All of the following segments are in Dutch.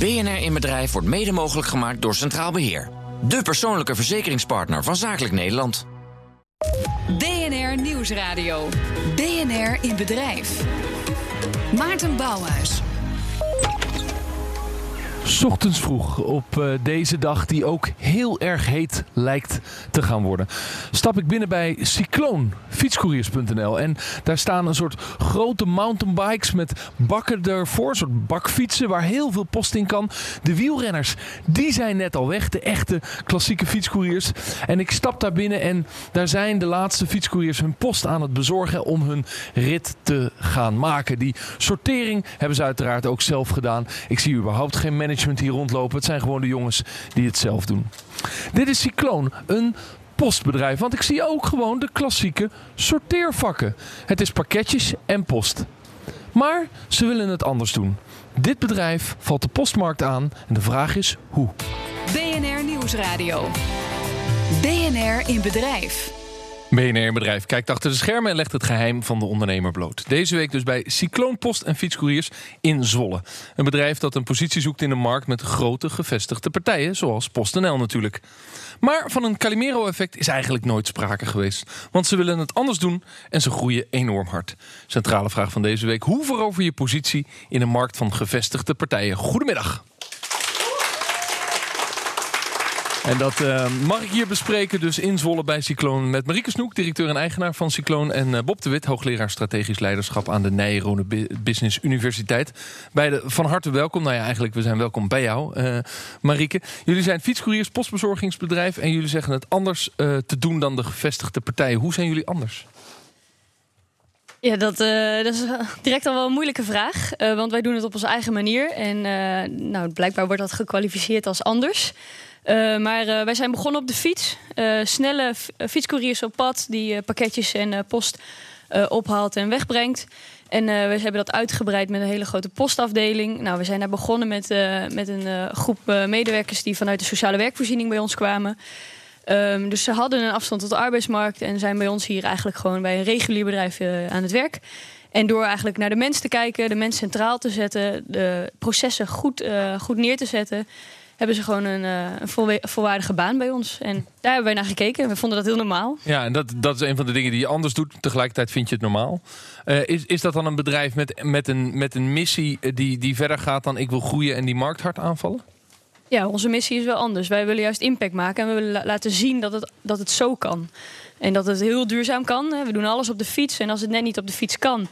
BNR in Bedrijf wordt mede mogelijk gemaakt door Centraal Beheer. De persoonlijke verzekeringspartner van Zakelijk Nederland. BNR Nieuwsradio. BNR in Bedrijf. Maarten Bouwhuis. Vroeg op uh, deze dag die ook heel erg heet lijkt te gaan worden. Stap ik binnen bij Cycloon, fietscouriers.nl. En daar staan een soort grote mountainbikes met bakken ervoor. Een soort bakfietsen waar heel veel post in kan. De wielrenners, die zijn net al weg. De echte klassieke fietscouriers. En ik stap daar binnen en daar zijn de laatste fietscouriers hun post aan het bezorgen om hun rit te gaan maken. Die sortering hebben ze uiteraard ook zelf gedaan. Ik zie überhaupt geen management hier rondlopen. Het zijn gewoon de jongens die het zelf doen. Dit is Cycloon, een postbedrijf. Want ik zie ook gewoon de klassieke sorteervakken. Het is pakketjes en post. Maar ze willen het anders doen. Dit bedrijf valt de postmarkt aan en de vraag is hoe. BNR Nieuwsradio. BNR in bedrijf. BNR Bedrijf kijkt achter de schermen en legt het geheim van de ondernemer bloot. Deze week dus bij Cycloon Post en Fietscouriers in Zwolle. Een bedrijf dat een positie zoekt in de markt met grote gevestigde partijen, zoals PostNL natuurlijk. Maar van een Calimero-effect is eigenlijk nooit sprake geweest. Want ze willen het anders doen en ze groeien enorm hard. Centrale vraag van deze week: hoe verover je positie in een markt van gevestigde partijen? Goedemiddag. En dat uh, mag ik hier bespreken, dus in Zwolle bij Cycloon. Met Marieke Snoek, directeur en eigenaar van Cycloon. En uh, Bob de Wit, hoogleraar strategisch leiderschap aan de Nijrode Business Universiteit. Beide van harte welkom. Nou ja, eigenlijk, we zijn welkom bij jou, uh, Marieke. Jullie zijn fietscouriers, postbezorgingsbedrijf. En jullie zeggen het anders te doen dan de gevestigde partijen. Hoe zijn jullie anders? Ja, dat, dat, is direct al wel een moeilijke vraag. want wij doen het op onze eigen manier. En nou, blijkbaar wordt dat gekwalificeerd als anders. Uh, maar uh, wij zijn begonnen op de fiets. Uh, snelle fietscouriers op pad die pakketjes en post ophaalt en wegbrengt. En we hebben dat uitgebreid met een hele grote postafdeling. Nou, we zijn daar begonnen met, met een groep medewerkers die vanuit de sociale werkvoorziening bij ons kwamen. Um, dus ze hadden een afstand tot de arbeidsmarkt en zijn bij ons hier eigenlijk gewoon bij een regulier bedrijf aan het werk. En door eigenlijk naar de mens te kijken, de mens centraal te zetten, de processen goed, goed neer te zetten hebben ze gewoon een, uh, een volwaardige baan bij ons. En daar hebben wij naar gekeken. We vonden dat heel normaal. Ja, en dat, dat is een van de dingen die je anders doet. Tegelijkertijd vind je het normaal. Uh, is, is dat dan een bedrijf met, met, een, met een missie die, die verder gaat dan ik wil groeien en die markt hard aanvallen? Ja, onze missie is wel anders. Wij willen juist impact maken en we willen laten zien dat het, dat het zo kan. En dat het heel duurzaam kan. We doen alles op de fiets. En als het net niet op de fiets kan,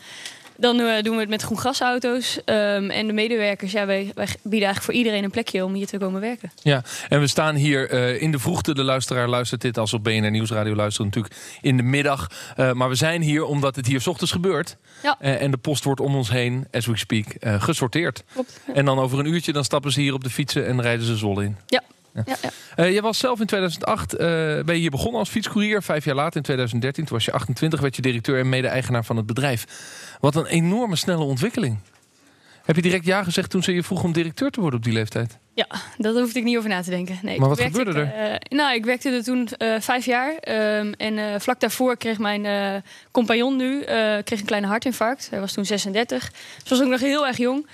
dan uh, doen we het met groen gasauto's. Um, en de medewerkers, ja, wij, wij, bieden eigenlijk voor iedereen een plekje om hier te komen werken. Ja, en we staan hier uh, in de vroegte. De luisteraar luistert dit als op BNR Nieuwsradio luistert natuurlijk in de middag. Uh, maar we zijn hier omdat het hier s ochtends gebeurt. Ja. en de post wordt om ons heen, as we speak, gesorteerd. Klopt. En dan over een uurtje dan stappen ze hier op de fietsen en rijden ze zol in. Ja. Ja, ja. Uh, je was zelf in 2008 uh, ben je hier begonnen als fietscourier. Vijf jaar later, in 2013, toen was je 28, werd je directeur en mede-eigenaar van het bedrijf. Wat een enorme snelle ontwikkeling. Heb je direct ja gezegd toen ze je vroeg om directeur te worden op die leeftijd? Ja, daar hoefde ik niet over na te denken. Nee, maar wat gebeurde er? Uh, nou, ik werkte er toen vijf jaar. Um, en vlak daarvoor kreeg mijn compagnon nu kreeg een kleine hartinfarct. Hij was toen 36. Dus was ook nog heel erg jong.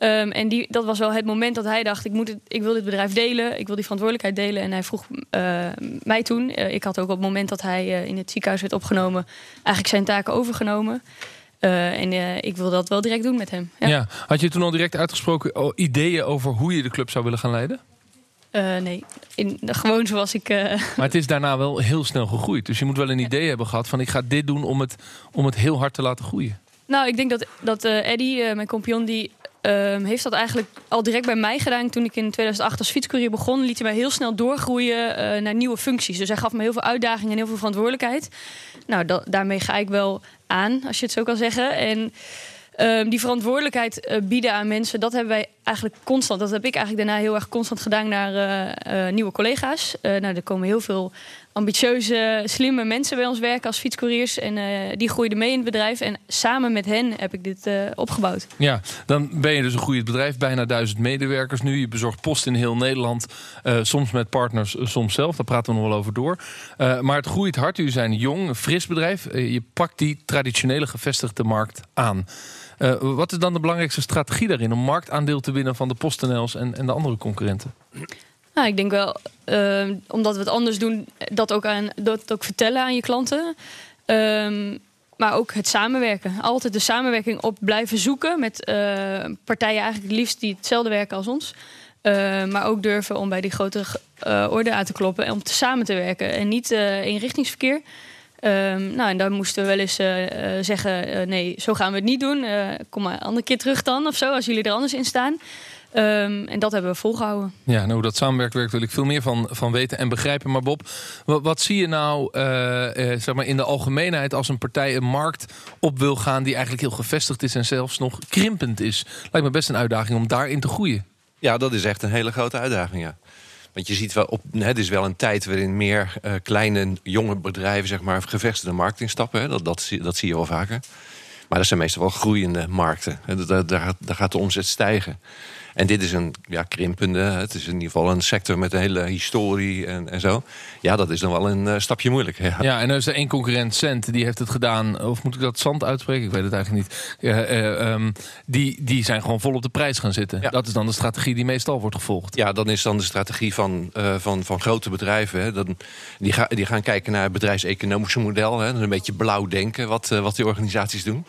Um, en die, dat was wel het moment dat hij dacht: ik, moet het, ik wil dit bedrijf delen, ik wil die verantwoordelijkheid delen. En hij vroeg uh, mij toen. Uh, ik had ook op het moment dat hij uh, in het ziekenhuis werd opgenomen, eigenlijk zijn taken overgenomen. en ik wil dat wel direct doen met hem. Ja. ja. Had je toen al direct uitgesproken ideeën over hoe je de club zou willen gaan leiden? nee, in, gewoon zoals ik. Maar het is daarna wel heel snel gegroeid. Dus je moet wel een idee hebben gehad van: ik ga dit doen om het, om het heel hard te laten groeien. Nou, ik denk dat, dat Eddie, mijn compagnon, die Um, heeft dat eigenlijk al direct bij mij gedaan. Toen ik in 2008 als fietscourier begon, liet hij mij heel snel doorgroeien uh, naar nieuwe functies. Dus hij gaf me heel veel uitdagingen en heel veel verantwoordelijkheid. Nou, daarmee ga ik wel aan, als je het zo kan zeggen. En um, die verantwoordelijkheid uh, bieden aan mensen, dat hebben wij eigenlijk constant. Dat heb ik eigenlijk daarna heel erg constant gedaan naar uh, nieuwe collega's. nou, er komen heel veel ambitieuze, slimme mensen bij ons werken als fietscouriers. En uh, die groeiden mee in het bedrijf. En samen met hen heb ik dit uh, opgebouwd. Ja, dan ben je dus een groeiend bedrijf. Bijna duizend medewerkers nu. Je bezorgt post in heel Nederland. Uh, soms met partners, soms zelf. Daar praten we nog wel over door. maar het groeit hard. Jullie zijn jong, een fris bedrijf. je pakt die traditionele gevestigde markt aan. Wat is dan de belangrijkste strategie daarin om marktaandeel te winnen van de PostNL's en, en de andere concurrenten? Nou, ik denk wel, uh, omdat we het anders doen, dat ook, aan, dat ook vertellen aan je klanten. Um, maar ook het samenwerken. Altijd de samenwerking op blijven zoeken met uh, partijen eigenlijk het liefst die hetzelfde werken als ons. Uh, maar ook durven om bij die grote uh, orde aan te kloppen en om te samen te werken. En niet eenrichtingsverkeer. Um, nou, en dan moesten we wel eens zeggen: nee, zo gaan we het niet doen. kom maar een andere keer terug dan of zo, als jullie er anders in staan. Um, en dat hebben we volgehouden. Ja, nou hoe dat samenwerkt werkt wil ik veel meer van, van weten en begrijpen. Maar Bob, wat, wat zie je nou uh, uh, zeg maar in de algemeenheid als een partij een markt op wil gaan die eigenlijk heel gevestigd is en zelfs nog krimpend is? Lijkt me best een uitdaging om daarin te groeien. Ja, dat is echt een hele grote uitdaging. Ja. Want je ziet wel, op, het is wel een tijd waarin meer uh, kleine, jonge bedrijven, zeg maar, gevestigde markt instappen. Hè. Dat, dat, dat zie je wel vaker. Maar dat zijn meestal wel groeiende markten. Daar, daar, daar gaat de omzet stijgen. En dit is een ja, krimpende, het is in ieder geval een sector met een hele historie en, en zo. Ja, dat is dan wel een uh, stapje moeilijk. Ja. ja, en er is er één concurrent, Cent, die heeft het gedaan. Of moet ik dat Zand uitspreken? Ik weet het eigenlijk niet. Uh, uh, um, die, die zijn gewoon vol op de prijs gaan zitten. Ja. Dat is dan de strategie die meestal wordt gevolgd. Ja, dan is dan de strategie van, van, van grote bedrijven. Hè. Dan, die, ga, die gaan kijken naar het bedrijfseconomische model. Hè. Een beetje blauw denken wat, wat die organisaties doen.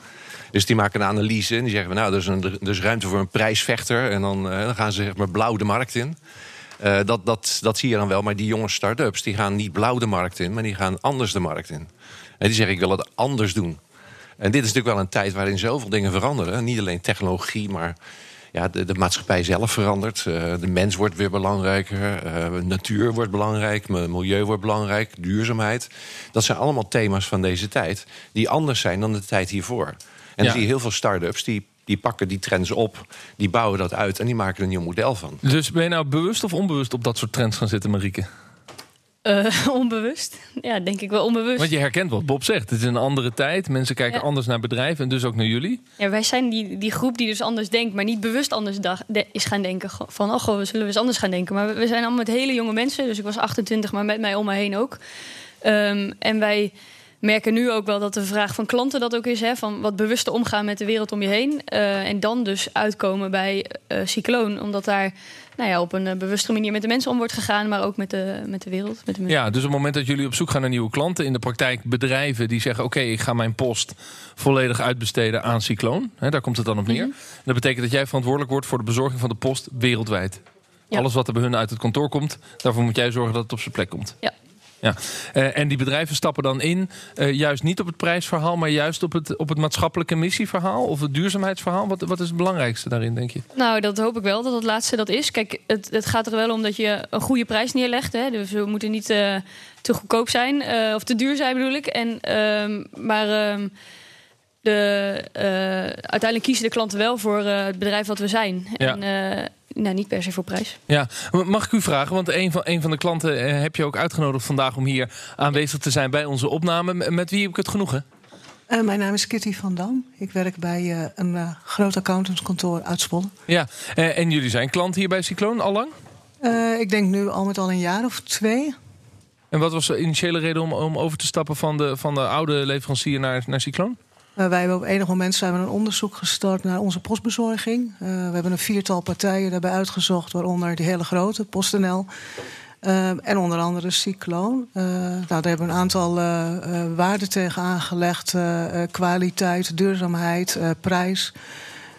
Dus die maken een analyse en die zeggen: Nou, er is, een, er ruimte voor een prijsvechter. En dan, uh, dan gaan ze zeg maar blauw de markt in. Uh, dat, dat, dat zie je dan wel. Maar die jonge start-ups die gaan niet blauw de markt in, maar die gaan anders de markt in. En die zeggen: Ik wil het anders doen. En dit is natuurlijk wel een tijd waarin zoveel dingen veranderen. Niet alleen technologie, maar ja, de, de maatschappij zelf verandert. Uh, de mens wordt weer belangrijker. Natuur wordt belangrijk. Milieu wordt belangrijk. Duurzaamheid. Dat zijn allemaal thema's van deze tijd. Die anders zijn dan de tijd hiervoor. En dan zie je heel veel start-ups die die pakken die trends op, die bouwen dat uit en die maken er een nieuw model van. Dus ben je nou bewust of onbewust op dat soort trends gaan zitten, Marieke? Uh, onbewust. Ja, denk ik wel onbewust. Want je herkent wat Bob zegt. Het is een andere tijd. Mensen kijken ja. anders naar bedrijven en dus ook naar jullie. Ja, wij zijn die, die groep die dus anders denkt, maar niet bewust anders dag, de, is gaan denken. Van, oh, we zullen we eens anders gaan denken. Maar we, we, zijn allemaal met hele jonge mensen. Dus ik was 28, maar met mij om me heen ook. Um, en wij merken nu ook wel dat de vraag van klanten dat ook is. Hè, van wat bewuster omgaan met de wereld om je heen. Uh, en dan dus uitkomen bij uh, Cycloon. Omdat daar nou ja, op een uh, bewustere manier met de mensen om wordt gegaan. Maar ook met de, met de wereld. Met de ja, dus op het moment dat jullie op zoek gaan naar nieuwe klanten. In de praktijk bedrijven die zeggen... oké, okay, ik ga mijn post volledig uitbesteden aan Cycloon. Hè, daar komt het dan op neer. Mm -hmm. Dat betekent dat jij verantwoordelijk wordt voor de bezorging van de post wereldwijd. Ja. Alles wat er bij hun uit het kantoor komt, daarvoor moet jij zorgen dat het op zijn plek komt. Ja, ja, uh, en die bedrijven stappen dan in, uh, juist niet op het prijsverhaal, maar juist op het, op het maatschappelijke missieverhaal of het duurzaamheidsverhaal. Wat, wat is het belangrijkste daarin, denk je? Nou, dat hoop ik wel dat het laatste dat is. Kijk, het, het gaat er wel om dat je een goede prijs neerlegt. Hè? Dus we moeten niet uh, te goedkoop zijn, of te duur zijn bedoel ik. En, ehm, maar ehm, de, uiteindelijk kiezen de klanten wel voor het bedrijf wat we zijn. Ja. En, nou, niet per se voor prijs. Ja, mag ik u vragen, want een van, een van de klanten eh, heb je ook uitgenodigd vandaag om hier aanwezig te zijn bij onze opname. Met wie heb ik het genoegen? Uh, mijn naam is Kitty van Dam. Ik werk bij uh, een uh, groot accountantskantoor uit Zwolle. Ja, en jullie zijn klant hier bij Cycloon al lang? ik denk nu al met al een jaar of twee. En wat was de initiële reden om, om over te stappen van de, van de oude leverancier naar, naar Cycloon? Uh, wij hebben op enig moment zijn we een onderzoek gestart naar onze postbezorging. Uh, we hebben een viertal partijen daarbij uitgezocht, waaronder de hele grote, PostNL. Uh, en onder andere Cycloon. nou, daar hebben we een aantal waarden tegen aangelegd: kwaliteit, duurzaamheid, prijs.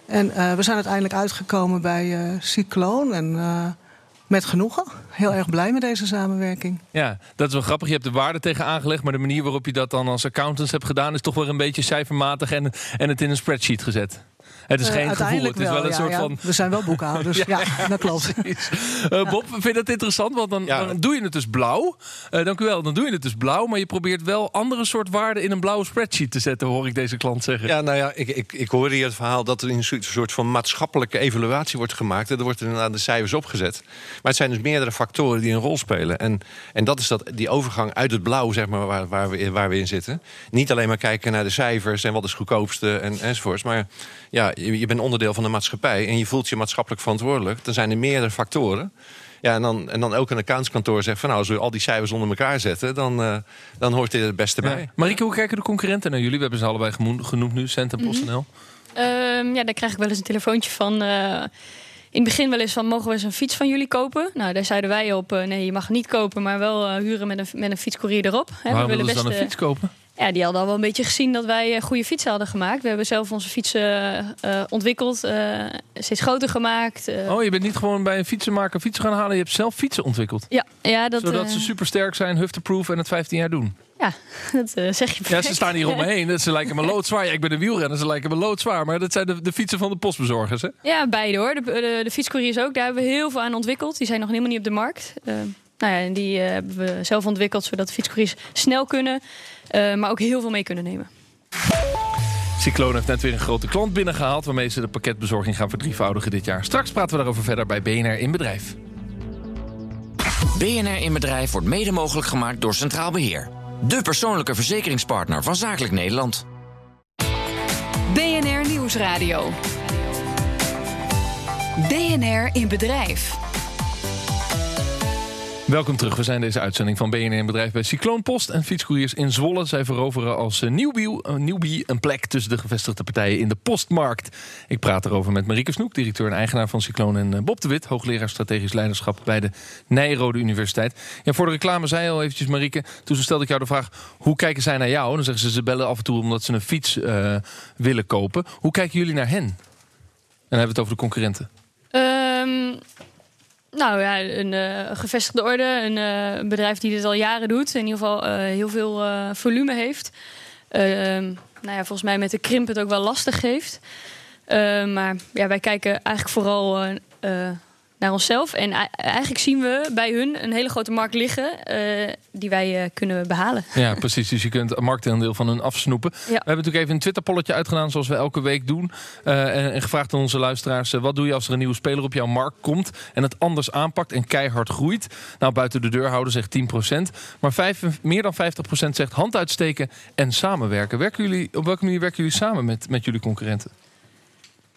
En we zijn uiteindelijk uitgekomen bij Cycloon. En met genoegen. Heel erg blij met deze samenwerking. Ja, dat is wel grappig. Je hebt de waarde tegen aangelegd, maar de manier waarop je dat dan als accountants hebt gedaan, is toch wel een beetje cijfermatig en, en het in een spreadsheet gezet. Het is uh, geen gevoel. Het is wel, wel een ja, soort ja. van. We zijn wel boekhouders. ja, ja, dat klopt. Uh, Bob, vind je dat interessant? Want dan, dan doe je het dus blauw. Uh, dank u wel. Dan doe je het dus blauw. Maar je probeert wel andere soort waarden in een blauwe spreadsheet te zetten, hoor ik deze klant zeggen. Ja, nou ja, ik, ik, ik hoorde hier het verhaal dat er een soort van maatschappelijke evaluatie wordt gemaakt. Er wordt inderdaad de cijfers opgezet. Maar het zijn dus meerdere factoren die een rol spelen. En, en dat is dat, die overgang uit het blauw, zeg maar, waar, waar, we, waar we in zitten. Niet alleen maar kijken naar de cijfers en wat is goedkoopste en, enzovoorts. Maar ja, je, je bent onderdeel van de maatschappij en je voelt je maatschappelijk verantwoordelijk. Dan zijn er meerdere factoren. Ja, en dan, en dan ook een accountskantoor zegt van nou, als we al die cijfers onder elkaar zetten, dan, uh, dan hoort dit het beste bij. Ja. Marieke, hoe kijken de concurrenten naar jullie? We hebben ze allebei genoemd nu, Cent en PostNL. Mm -hmm. Ehm, ja, daar krijg ik wel eens een telefoontje van. eh, in het begin wel eens van, mogen we eens een fiets van jullie kopen? Nou, daar zeiden wij op, eh, nee, je mag niet kopen, maar wel eh, huren met een, met een fietscourier erop. Hè, we Waarom willen willen ze dan een best, fiets kopen? Ja, die hadden al wel een beetje gezien dat wij eh, goede fietsen hadden gemaakt. We hebben zelf onze fietsen eh, ontwikkeld, eh, steeds groter gemaakt. Oh, je bent niet gewoon bij een fietsenmaker fietsen gaan halen. Je hebt zelf fietsen ontwikkeld. Ja, ja, dat, Zodat ze super sterk zijn, hufteproof en het 15 jaar doen. ja, dat zeg je Ja, ze staan hier om me heen. Ze lijken me loodzwaar. Ja, ik ben een wielrenner, ze lijken me loodzwaar. Maar dat zijn de, de fietsen van de postbezorgers, hè? Ja, beide hoor. De, de, de fietscouriers ook. Daar hebben we heel veel aan ontwikkeld. Die zijn nog helemaal niet op de markt. Eh, nou ja, en die eh, hebben we zelf ontwikkeld zodat de fietscouriers snel kunnen, eh, maar ook heel veel mee kunnen nemen. Cyclone heeft net weer een grote klant binnengehaald... waarmee ze de pakketbezorging gaan verdrievoudigen dit jaar. Straks praten we daarover verder bij BNR in Bedrijf. BNR in Bedrijf wordt mede mogelijk gemaakt door Centraal Beheer. De persoonlijke verzekeringspartner van Zakelijk Nederland. BNR Nieuwsradio. BNR in Bedrijf. Welkom terug. We zijn deze uitzending van BNR Bedrijf bij Cycloon Post en fietscouriers in Zwolle. Zij veroveren als eh, eh, nieuwbie een plek tussen de gevestigde partijen in de postmarkt. Ik praat erover met Marieke Snoek, directeur en eigenaar van Cycloon... en eh, Bob de Wit, hoogleraar strategisch leiderschap bij de Nijrode Universiteit. Ja, voor de reclame zei al eventjes, Marieke, toen stelde ik jou de vraag... hoe kijken zij naar jou? Dan zeggen ze, ze bellen af en toe omdat ze een fiets willen kopen. Hoe kijken jullie naar hen? En dan hebben we het over de concurrenten. Nou ja, een eh, gevestigde orde, een, eh, bedrijf die dit al jaren doet, in ieder geval eh, heel veel volume heeft. Ehm, nou ja, volgens mij met de krimp het ook wel lastig heeft. Ehm, maar ja, wij kijken eigenlijk vooral naar onszelf. En eigenlijk zien we bij hun een hele grote markt liggen eh, die wij eh, kunnen behalen. Ja, precies. Dus je kunt een marktaandeel van hun afsnoepen. We hebben natuurlijk even een Twitter-polletje uitgedaan, zoals we elke week doen. Eh, en, en gevraagd aan onze luisteraars: wat doe je als er een nieuwe speler op jouw markt komt en het anders aanpakt en keihard groeit? Nou, buiten de deur houden zegt 10%. Maar vijf, meer dan 50% zegt hand uitsteken en samenwerken. Werken jullie, op welke manier werken jullie samen met, met jullie concurrenten?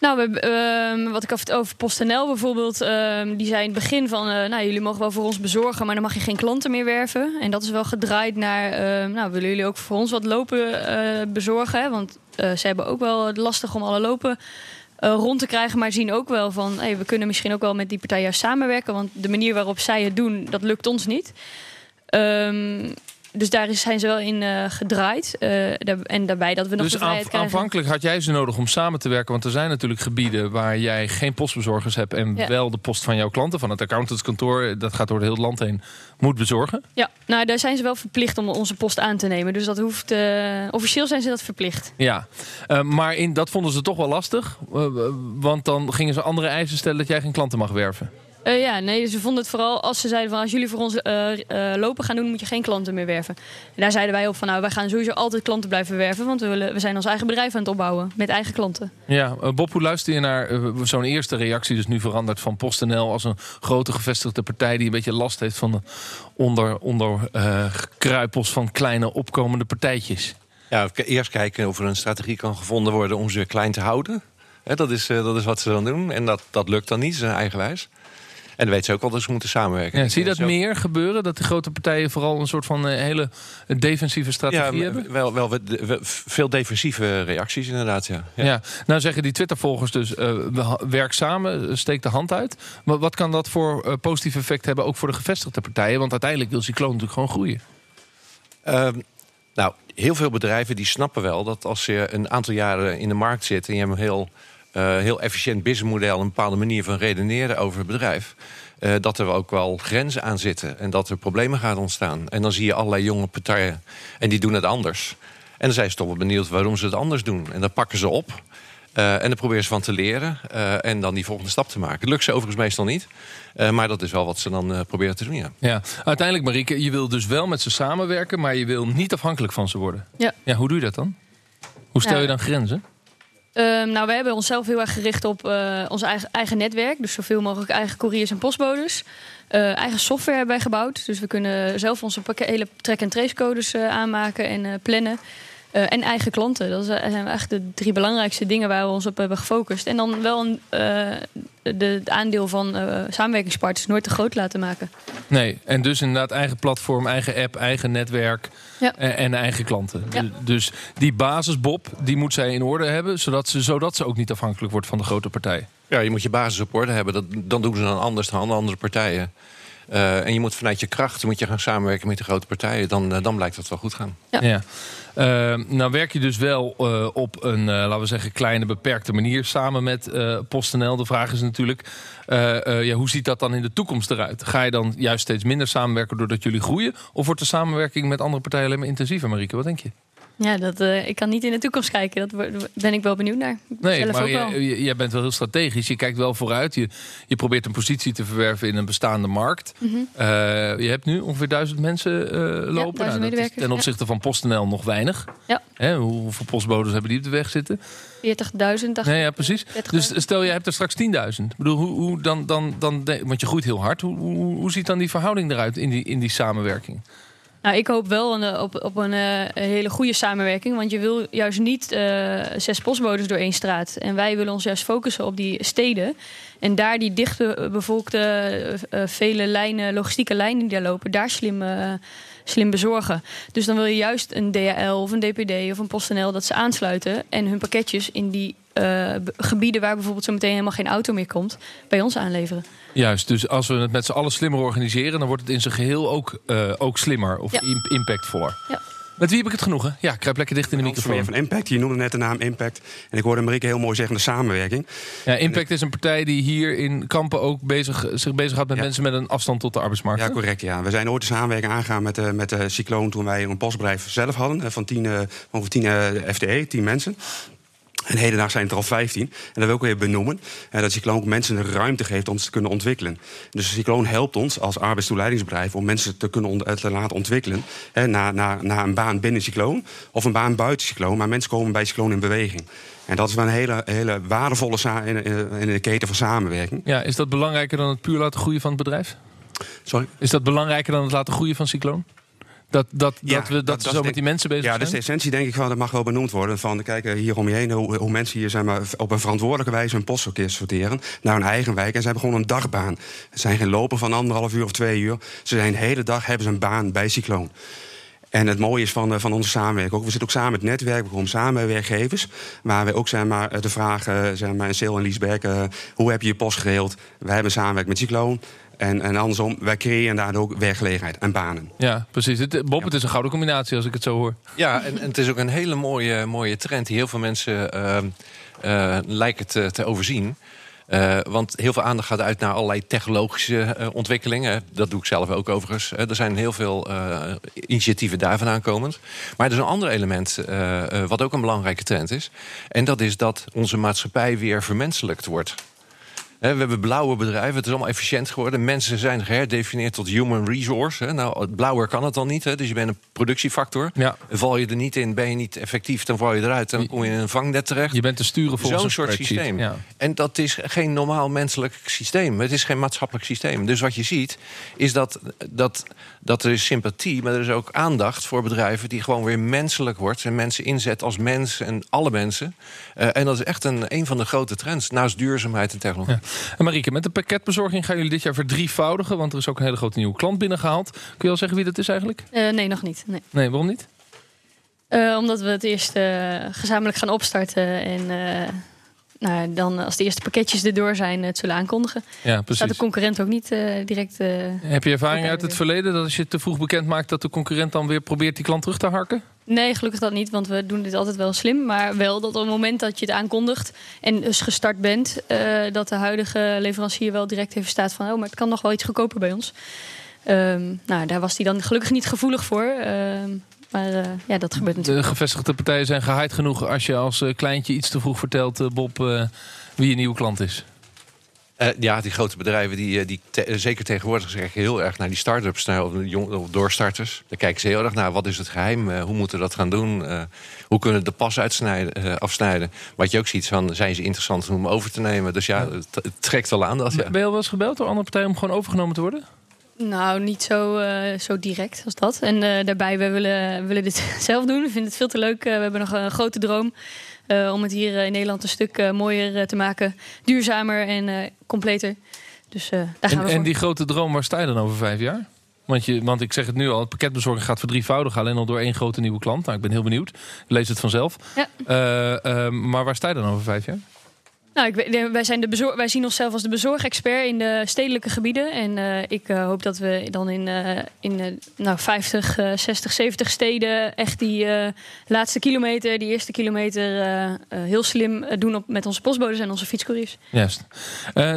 Nou, we, ehm, wat ik af- over PostNL bijvoorbeeld, ehm, die zei in het begin van, eh, nou, jullie mogen wel voor ons bezorgen, maar dan mag je geen klanten meer werven. En dat is wel gedraaid naar, ehm, nou, willen jullie ook voor ons wat lopen eh, bezorgen? Want eh, ze hebben ook wel lastig om alle lopen rond te krijgen, maar zien ook wel van, hey, we kunnen misschien ook wel met die partij juist samenwerken, want de manier waarop zij het doen, dat lukt ons niet. Ehm, dus daar zijn ze wel in eh, gedraaid. Eh, en daarbij dat we nog Dus de aanvankelijk had jij ze nodig om samen te werken. Want er zijn natuurlijk gebieden waar jij geen postbezorgers hebt. En Ja. wel de post van jouw klanten, van het accountantskantoor. Dat gaat door het hele land heen. Moet bezorgen. Ja, nou daar zijn ze wel verplicht om onze post aan te nemen. Dus dat hoeft. eh, officieel zijn ze dat verplicht. Ja, maar in, dat vonden ze toch wel lastig. Want dan gingen ze andere eisen stellen dat jij geen klanten mag werven. Eh, ja, nee, ze vonden het vooral als ze zeiden van als jullie voor ons eh, eh, lopen gaan doen, moet je geen klanten meer werven. En daar zeiden wij op van nou, wij gaan sowieso altijd klanten blijven werven, want we, willen, we zijn ons eigen bedrijf aan het opbouwen met eigen klanten. Ja, Bob, hoe luister je naar zo'n eerste reactie, dus nu veranderd van PostNL als een grote gevestigde partij die een beetje last heeft van de onder, onder eh, kruipels van kleine opkomende partijtjes? Ja, eerst kijken of er een strategie kan gevonden worden om ze klein te houden. Hè, dat, is, eh, dat is wat ze dan doen. En dat, dat lukt dan niet, ze zijn eigenwijs. En dan weten ze ook wel dat ze moeten samenwerken. Ja, zie je dat Zo- meer gebeuren? Dat de grote partijen vooral een soort van eh, hele defensieve strategie Ja, hebben? wel, wel we- we- veel defensieve reacties inderdaad, ja. ja. Ja. nou zeggen die Twitter-volgers dus, eh, werk samen, eh, steek de hand uit. Maar wat kan dat voor positief effect hebben, ook voor de gevestigde partijen? Want uiteindelijk wil Cycloon natuurlijk gewoon groeien. Ehm, nou, heel veel bedrijven die snappen wel dat als je een aantal jaren in de markt zit... en je hebt een heel, eh, heel efficiënt businessmodel... een bepaalde manier van redeneren over het bedrijf... eh, dat er ook wel grenzen aan zitten en dat er problemen gaan ontstaan. En dan zie je allerlei jonge partijen en die doen het anders. En dan zijn ze toch wel benieuwd waarom ze het anders doen. En dan pakken ze op eh, en dan proberen ze van te leren... eh, en dan die volgende stap te maken. Het lukt ze overigens meestal niet, eh, maar dat is wel wat ze dan eh, proberen te doen, ja. Ja, uiteindelijk Marieke, je wil dus wel met ze samenwerken, maar je wil niet afhankelijk van ze worden. Ja. Ja, hoe doe je dat dan? Hoe stel Ja. je dan grenzen? Ehm, nou, we hebben onszelf heel erg gericht op eh, ons eigen, eigen netwerk. Dus zoveel mogelijk eigen couriers en postbodes. Eh, eigen software hebben wij gebouwd. Dus we kunnen zelf onze hele track- en trace codes eh, aanmaken en plannen. Eh, en eigen klanten. Dat zijn eigenlijk de drie belangrijkste dingen waar we ons op hebben gefocust. En dan wel een, uh, de, het aandeel van uh, samenwerkingspartners nooit te groot laten maken. Nee, en dus inderdaad eigen platform, eigen app, eigen netwerk ja. en, en, eigen klanten. Ja. Dus die basisbob, die moet zij in orde hebben, zodat ze, zodat ze ook niet afhankelijk wordt van de grote partijen. Ja, je moet je basis op orde hebben. Dat, dan doen ze dan anders dan andere partijen. Uh, en je moet vanuit je kracht moet je gaan samenwerken met de grote partijen. Dan, uh, dan blijkt dat wel goed gaan. Ja. ja. Uh, nou werk je dus wel op een, laten we zeggen, kleine beperkte manier samen met PostNL. De vraag is natuurlijk, ja, hoe ziet dat dan in de toekomst eruit? Ga je dan juist steeds minder samenwerken doordat jullie groeien? Of wordt de samenwerking met andere partijen alleen maar intensiever, Marieke? Wat denk je? Ja, dat, uh, ik kan niet in de toekomst kijken. Dat ben ik wel benieuwd naar. Nee, maar jij bent wel heel strategisch. Je kijkt wel vooruit. Je, je probeert een positie te verwerven in een bestaande markt. Mm -hmm. uh, je hebt nu ongeveer duizend mensen uh, lopen. Ja, nou, ten opzichte ja. van PostNL nog weinig. Ja. Hè, hoeveel postbodes hebben die op de weg zitten? 40.000. Nee, ja, precies. Dus stel je hebt er straks 10.000. Ik bedoel, hoe, hoe dan, dan, dan, want je groeit heel hard. Hoe, hoe, hoe ziet dan die verhouding eruit in die, in die samenwerking? Nou, ik hoop wel een, op, op een, uh, hele goede samenwerking. Want je wil juist niet uh, zes postbodes door één straat. En wij willen ons juist focussen op die steden. En daar die dichte bevolkte, uh, vele lijnen, logistieke lijnen die daar lopen, daar slim, slim bezorgen. Dus dan wil je juist een DHL of een DPD of een PostNL dat ze aansluiten en hun pakketjes in die gebieden waar bijvoorbeeld zo meteen helemaal geen auto meer komt, bij ons aanleveren. Juist, dus als we het met z'n allen slimmer organiseren... dan wordt het in zijn geheel ook, uh, ook slimmer of ja. impactvoller. Ja. Met wie heb ik het genoegen? Ja, kruip lekker dicht in de microfoon. van Impact, je noemde net de naam Impact. En ik hoorde Marieke heel mooi zeggen de samenwerking. Ja, Impact is een partij die hier in Kampen ook bezig, zich bezighoudt met ja. mensen met een afstand tot de arbeidsmarkt. Ja, correct. Ja. We zijn ooit de samenwerking aangegaan met, uh, met de Cycloon toen wij een postbedrijf zelf hadden. Van 10 uh, over 10 FTE, 10 mensen. En hedendaag zijn het er al 15. En dat wil ik weer benoemen. Uh, dat Cycloon ook mensen de ruimte geeft om ze te kunnen ontwikkelen. Dus Cycloon helpt ons als arbeidstoeleidingsbedrijf om mensen te kunnen te laten ontwikkelen. Naar, naar een baan binnen Cycloon of een baan buiten Cycloon. Maar mensen komen bij Cycloon in beweging. En dat is wel een hele, hele waardevolle in, in de keten van samenwerking. Ja, is dat belangrijker dan het puur laten groeien van het bedrijf? Sorry? Is dat belangrijker dan het laten groeien van Cycloon? Dat, dat, ja, dat we dat, dat zo met die mensen bezig ja, zijn? Ja, dus de essentie denk ik van, dat mag wel benoemd worden. Van, kijk hier om je heen, hoe, hoe mensen hier zijn maar, op een verantwoordelijke wijze hun postverkeer sorteren. Naar hun eigen wijk. En ze hebben gewoon een dagbaan. Ze zijn geen lopen van anderhalf uur of twee uur. Ze zijn de hele dag hebben ze een baan bij Cycloon. En het mooie is van, van onze samenwerking ook, we zitten ook samen met het netwerk, we komen samen met werkgevers. Waar we ook zeg maar, de vraag, zeg maar, in Seel en Liesberg, uh, hoe heb je je post geregeld? Wij hebben samenwerking met Cycloon. En, en andersom, wij creëren daardoor ook werkgelegenheid en banen. Ja, precies. Het, Bob, het is een gouden combinatie als ik het zo hoor. Ja, en, en het is ook een hele mooie, mooie trend die heel veel mensen uh, uh, lijken te, te overzien. Uh, want heel veel aandacht gaat uit naar allerlei technologische uh, ontwikkelingen. Dat doe ik zelf ook overigens. Uh, er zijn heel veel initiatieven daarvan aankomend. Maar er is een ander element wat ook een belangrijke trend is. En dat is dat onze maatschappij weer vermenselijkt wordt. We hebben blauwe bedrijven, het is allemaal efficiënt geworden. Mensen zijn geherdefinieerd tot human resource. Nou, blauwer kan het dan niet, dus je bent een productiefactor. Ja. Val je er niet in, ben je niet effectief, dan val je eruit. Dan kom je in een vangnet terecht. Je bent te sturen voor zo'n soort systeem. Ja. En dat is geen normaal menselijk systeem. Het is geen maatschappelijk systeem. Dus wat je ziet, is dat, dat, dat er is sympathie, maar er is ook aandacht voor bedrijven die gewoon weer menselijk wordt. En mensen inzet als mens en alle mensen. Uh, en dat is echt een, een van de grote trends, naast duurzaamheid en technologie. Ja. En Marieke, met de pakketbezorging gaan jullie dit jaar verdrievoudigen, want er is ook een hele grote nieuwe klant binnengehaald. Kun je al zeggen wie dat is eigenlijk? Uh, nee, nog niet. Nee, nee waarom niet? Uh, omdat we het eerst uh, gezamenlijk gaan opstarten en nou, dan als de eerste pakketjes erdoor zijn, het zullen aankondigen. Ja, precies. Staat de concurrent ook niet direct. Heb je ervaring uit het verleden dat als je te vroeg bekend maakt dat de concurrent dan weer probeert die klant terug te harken? Nee, gelukkig dat niet, want we doen dit altijd wel slim. Maar wel dat op het moment dat je het aankondigt en dus gestart bent, uh, dat de huidige leverancier wel direct even staat van, oh, maar het kan nog wel iets goedkoper bij ons. Um, nou, daar was hij dan gelukkig niet gevoelig voor. Um, maar uh, ja, dat gebeurt natuurlijk. De gevestigde partijen zijn gehaaid genoeg als je als uh, kleintje iets te vroeg vertelt, Bob, wie je nieuwe klant is. Uh, ja, die grote bedrijven, die, die te, zeker tegenwoordig kijken heel erg naar die start-ups, naar de jong, of doorstarters. Daar kijken ze heel erg naar. Wat is het geheim? Uh, hoe moeten we dat gaan doen? Uh, hoe kunnen we de pas uitsnijden, afsnijden? Wat je ook ziet van, zijn ze interessant om over te nemen? Dus ja, het, het trekt wel aan dat. Ja. Ben je al wel eens gebeld door andere partijen om gewoon overgenomen te worden? Nou, niet zo, uh, zo direct als dat. En uh, daarbij, we willen, willen dit zelf doen. We vinden het veel te leuk. Uh, we hebben nog een grote droom om het hier in Nederland een stuk mooier te maken. Duurzamer en completer. Dus daar gaan en, we voor. En die grote droom, waar sta je dan over vijf jaar? Want, je, want ik zeg het nu al, het pakketbezorging gaat verdrievoudigen. Alleen al door één grote nieuwe klant. Nou, ik ben heel benieuwd. Ik lees het vanzelf. Ja. maar waar sta je dan over vijf jaar? Nou, ik, wij, zijn de wij zien onszelf als de bezorgexpert in de stedelijke gebieden. En uh, ik uh, hoop dat we dan in, uh, in nou, 50, 60, 70 steden echt die laatste kilometer, die eerste kilometer, heel slim doen op, met onze postbodes en onze fietscouriers. Juist.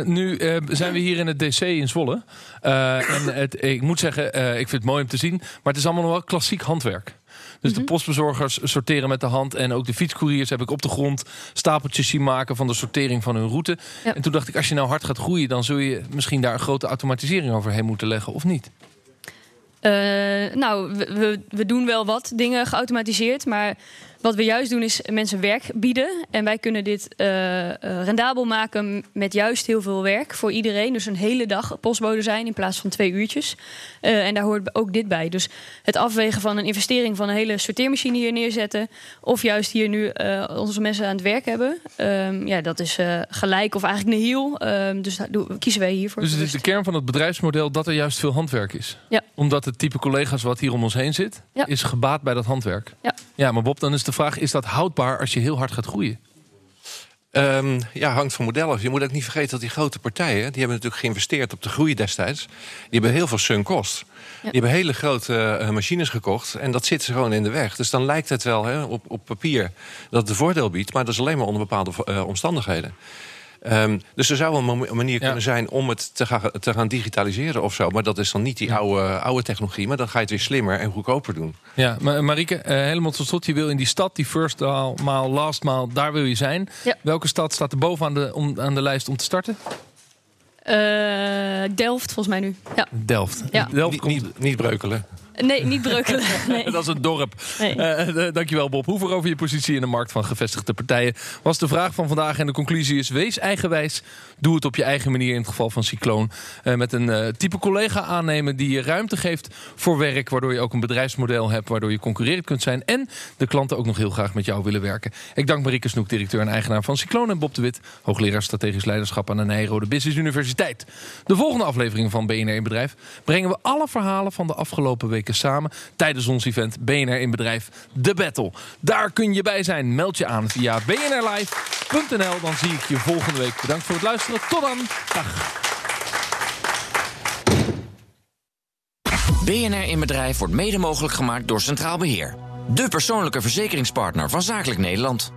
nu zijn we hier in het DC in Zwolle. en het, ik moet zeggen, ik vind het mooi om te zien, maar het is allemaal nog wel klassiek handwerk. Dus de mhm. postbezorgers sorteren met de hand. En ook de fietscouriers heb ik op de grond stapeltjes zien maken van de sortering van hun route. En toen dacht ik, als je nou hard gaat groeien, dan zul je misschien daar een grote automatisering overheen moeten leggen, of niet? Uh, nou, we, we, doen wel wat dingen geautomatiseerd, maar wat we juist doen is mensen werk bieden. En wij kunnen dit uh, rendabel maken met juist heel veel werk voor iedereen. Dus een hele dag postbode zijn in plaats van twee uurtjes. Uh, en daar hoort ook dit bij. Dus het afwegen van een investering van een hele sorteermachine hier neerzetten. Of juist hier nu onze mensen aan het werk hebben. Um, ja, dat is gelijk of eigenlijk nihil. Um, dus daar kiezen wij hiervoor. Dus het is de kern van het bedrijfsmodel dat er juist veel handwerk is. Ja. Omdat het type collega's wat hier om ons heen zit, ja. is gebaat bij dat handwerk. Ja. ja, maar Bob, dan is de vraag: is dat houdbaar als je heel hard gaat groeien? Um, ja, hangt van modellen af. Je moet ook niet vergeten dat die grote partijen... die hebben natuurlijk geïnvesteerd op de groei destijds. Die hebben heel veel sunk cost. Die hebben hele grote uh, machines gekocht. En dat zit ze gewoon in de weg. Dus dan lijkt het wel hè, op, op papier dat het een voordeel biedt. Maar dat is alleen maar onder bepaalde uh, omstandigheden. Um, dus er zou een manier kunnen zijn om het te gaan, te gaan digitaliseren of zo. Maar dat is dan niet die oude, oude technologie. Maar dan ga je het weer slimmer en goedkoper doen. Ja, maar Marieke, uh, helemaal tot slot. Je wil in die stad, die first maal, last maal, daar wil je zijn. Ja. Welke stad staat er bovenaan de, om, aan de lijst om te starten? Uh, Delft, volgens mij nu. Ja. Delft. Ja. Delft komt... niet, niet breukelen. Nee, niet breukelen. Nee. dat is een dorp. Nee. Uh, dankjewel Bob. Hoe over je positie in de markt van gevestigde partijen was de vraag van vandaag. En de conclusie is, wees eigenwijs. Doe het op je eigen manier in het geval van Cycloon. Uh, met een uh, type collega aannemen die je ruimte geeft voor werk. Waardoor je ook een bedrijfsmodel hebt. Waardoor je concurrerend kunt zijn. En de klanten ook nog heel graag met jou willen werken. Ik dank Marieke Snoek, directeur en eigenaar van Cycloon. En Bob de Wit, hoogleraar strategisch leiderschap aan de Nijrode Business Universiteit. De volgende aflevering van BNR in Bedrijf brengen we alle verhalen van de afgelopen samen tijdens ons event BNR in Bedrijf The Battle. Daar kun je bij zijn. Meld je aan via bnrlive.nl. Dan zie ik je volgende week. Bedankt voor het luisteren. Tot dan. Dag. BNR in Bedrijf wordt mede mogelijk gemaakt door Centraal Beheer. De persoonlijke verzekeringspartner van Zakelijk Nederland.